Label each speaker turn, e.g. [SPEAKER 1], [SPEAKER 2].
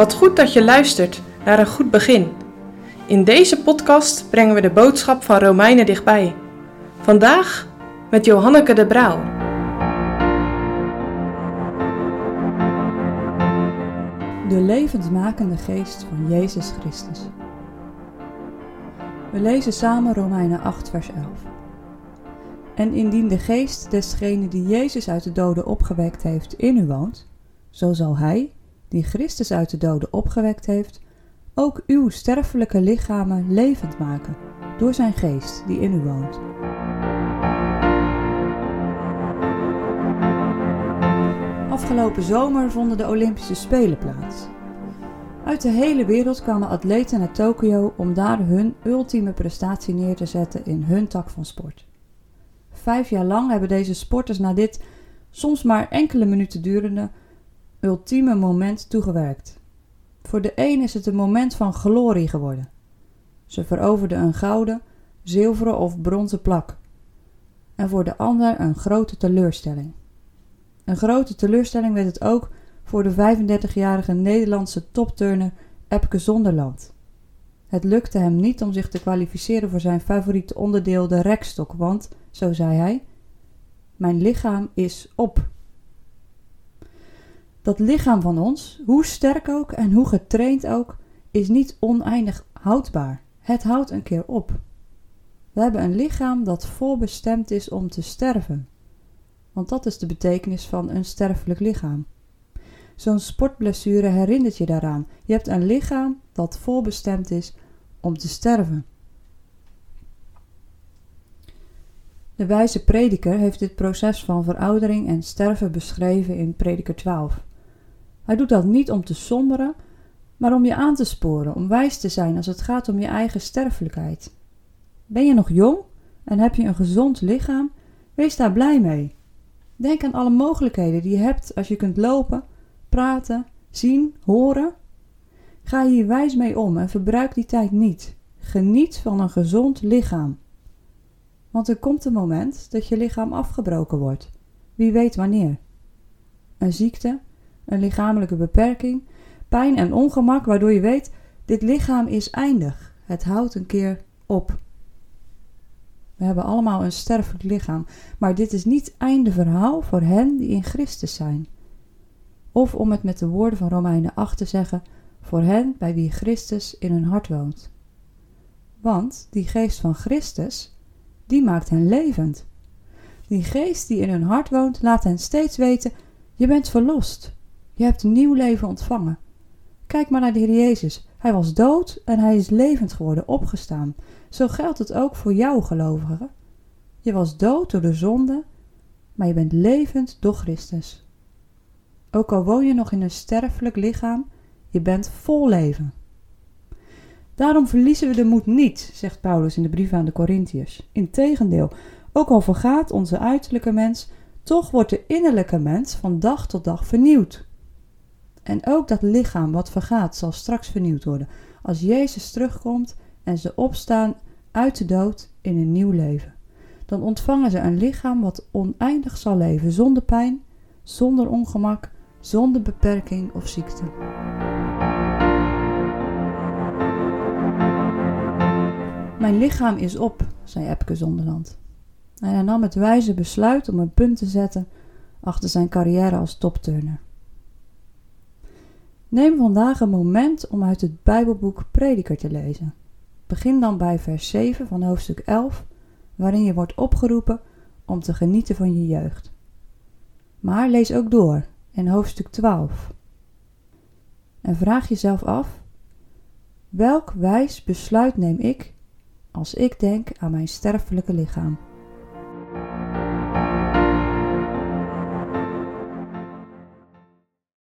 [SPEAKER 1] Wat goed dat je luistert naar een goed begin. In deze podcast brengen we de boodschap van Romeinen dichtbij. Vandaag met Johanneke de Brouw.
[SPEAKER 2] De levendmakende geest van Jezus Christus. We lezen samen Romeinen 8, vers 11. En indien de geest desgene die Jezus uit de doden opgewekt heeft in u woont, zo zal Hij, die Christus uit de doden opgewekt heeft, ook uw sterfelijke lichamen levend maken door zijn geest die in u woont. Afgelopen zomer vonden de Olympische Spelen plaats. Uit de hele wereld kwamen atleten naar Tokio om daar hun ultieme prestatie neer te zetten in hun tak van sport. Vijf jaar lang hebben deze sporters naar dit soms maar enkele minuten durende ultieme moment toegewerkt. Voor de een is het een moment van glorie geworden. Ze veroverden een gouden, zilveren of bronzen plak. En voor de ander een grote teleurstelling. Een grote teleurstelling werd het ook voor de 35-jarige Nederlandse topturner Epke Zonderland. Het lukte hem niet om zich te kwalificeren voor zijn favoriete onderdeel, de rekstok, want, zo zei hij, mijn lichaam is op. Dat lichaam van ons, hoe sterk ook en hoe getraind ook, is niet oneindig houdbaar. Het houdt een keer op. We hebben een lichaam dat voorbestemd is om te sterven. Want dat is de betekenis van een sterfelijk lichaam. Zo'n sportblessure herinnert je daaraan. Je hebt een lichaam dat voorbestemd is om te sterven. De wijze prediker heeft dit proces van veroudering en sterven beschreven in Prediker 12. Hij doet dat niet om te somberen, maar om je aan te sporen, om wijs te zijn als het gaat om je eigen sterfelijkheid. Ben je nog jong en heb je een gezond lichaam? Wees daar blij mee. Denk aan alle mogelijkheden die je hebt als je kunt lopen, praten, zien, horen. Ga hier wijs mee om en verbruik die tijd niet. Geniet van een gezond lichaam. Want er komt een moment dat je lichaam afgebroken wordt. Wie weet wanneer. Een ziekte, een lichamelijke beperking, pijn en ongemak, waardoor je weet: dit lichaam is eindig. Het houdt een keer op. We hebben allemaal een sterfelijk lichaam, maar dit is niet einde verhaal voor hen die in Christus zijn. Of om het met de woorden van Romeinen 8 te zeggen, voor hen bij wie Christus in hun hart woont. Want die geest van Christus, die maakt hen levend. Die geest die in hun hart woont, laat hen steeds weten: je bent verlost. Je hebt een nieuw leven ontvangen. Kijk maar naar de Heer Jezus. Hij was dood en hij is levend geworden, opgestaan. Zo geldt het ook voor jou, gelovige. Je was dood door de zonde, maar je bent levend door Christus. Ook al woon je nog in een sterfelijk lichaam, je bent vol leven. Daarom verliezen we de moed niet, zegt Paulus in de brief aan de Corinthiërs. Integendeel, ook al vergaat onze uiterlijke mens, toch wordt de innerlijke mens van dag tot dag vernieuwd. En ook dat lichaam wat vergaat zal straks vernieuwd worden als Jezus terugkomt en ze opstaan uit de dood in een nieuw leven. Dan ontvangen ze een lichaam wat oneindig zal leven, zonder pijn, zonder ongemak, zonder beperking of ziekte. Mijn lichaam is op, zei Epke Zonderland. En hij nam het wijze besluit om een punt te zetten achter zijn carrière als topturner. Neem vandaag een moment om uit het Bijbelboek Prediker te lezen. Begin dan bij vers 7 van hoofdstuk 11, waarin je wordt opgeroepen om te genieten van je jeugd. Maar lees ook door in hoofdstuk 12. En vraag jezelf af: welk wijs besluit neem ik als ik denk aan mijn sterfelijke lichaam?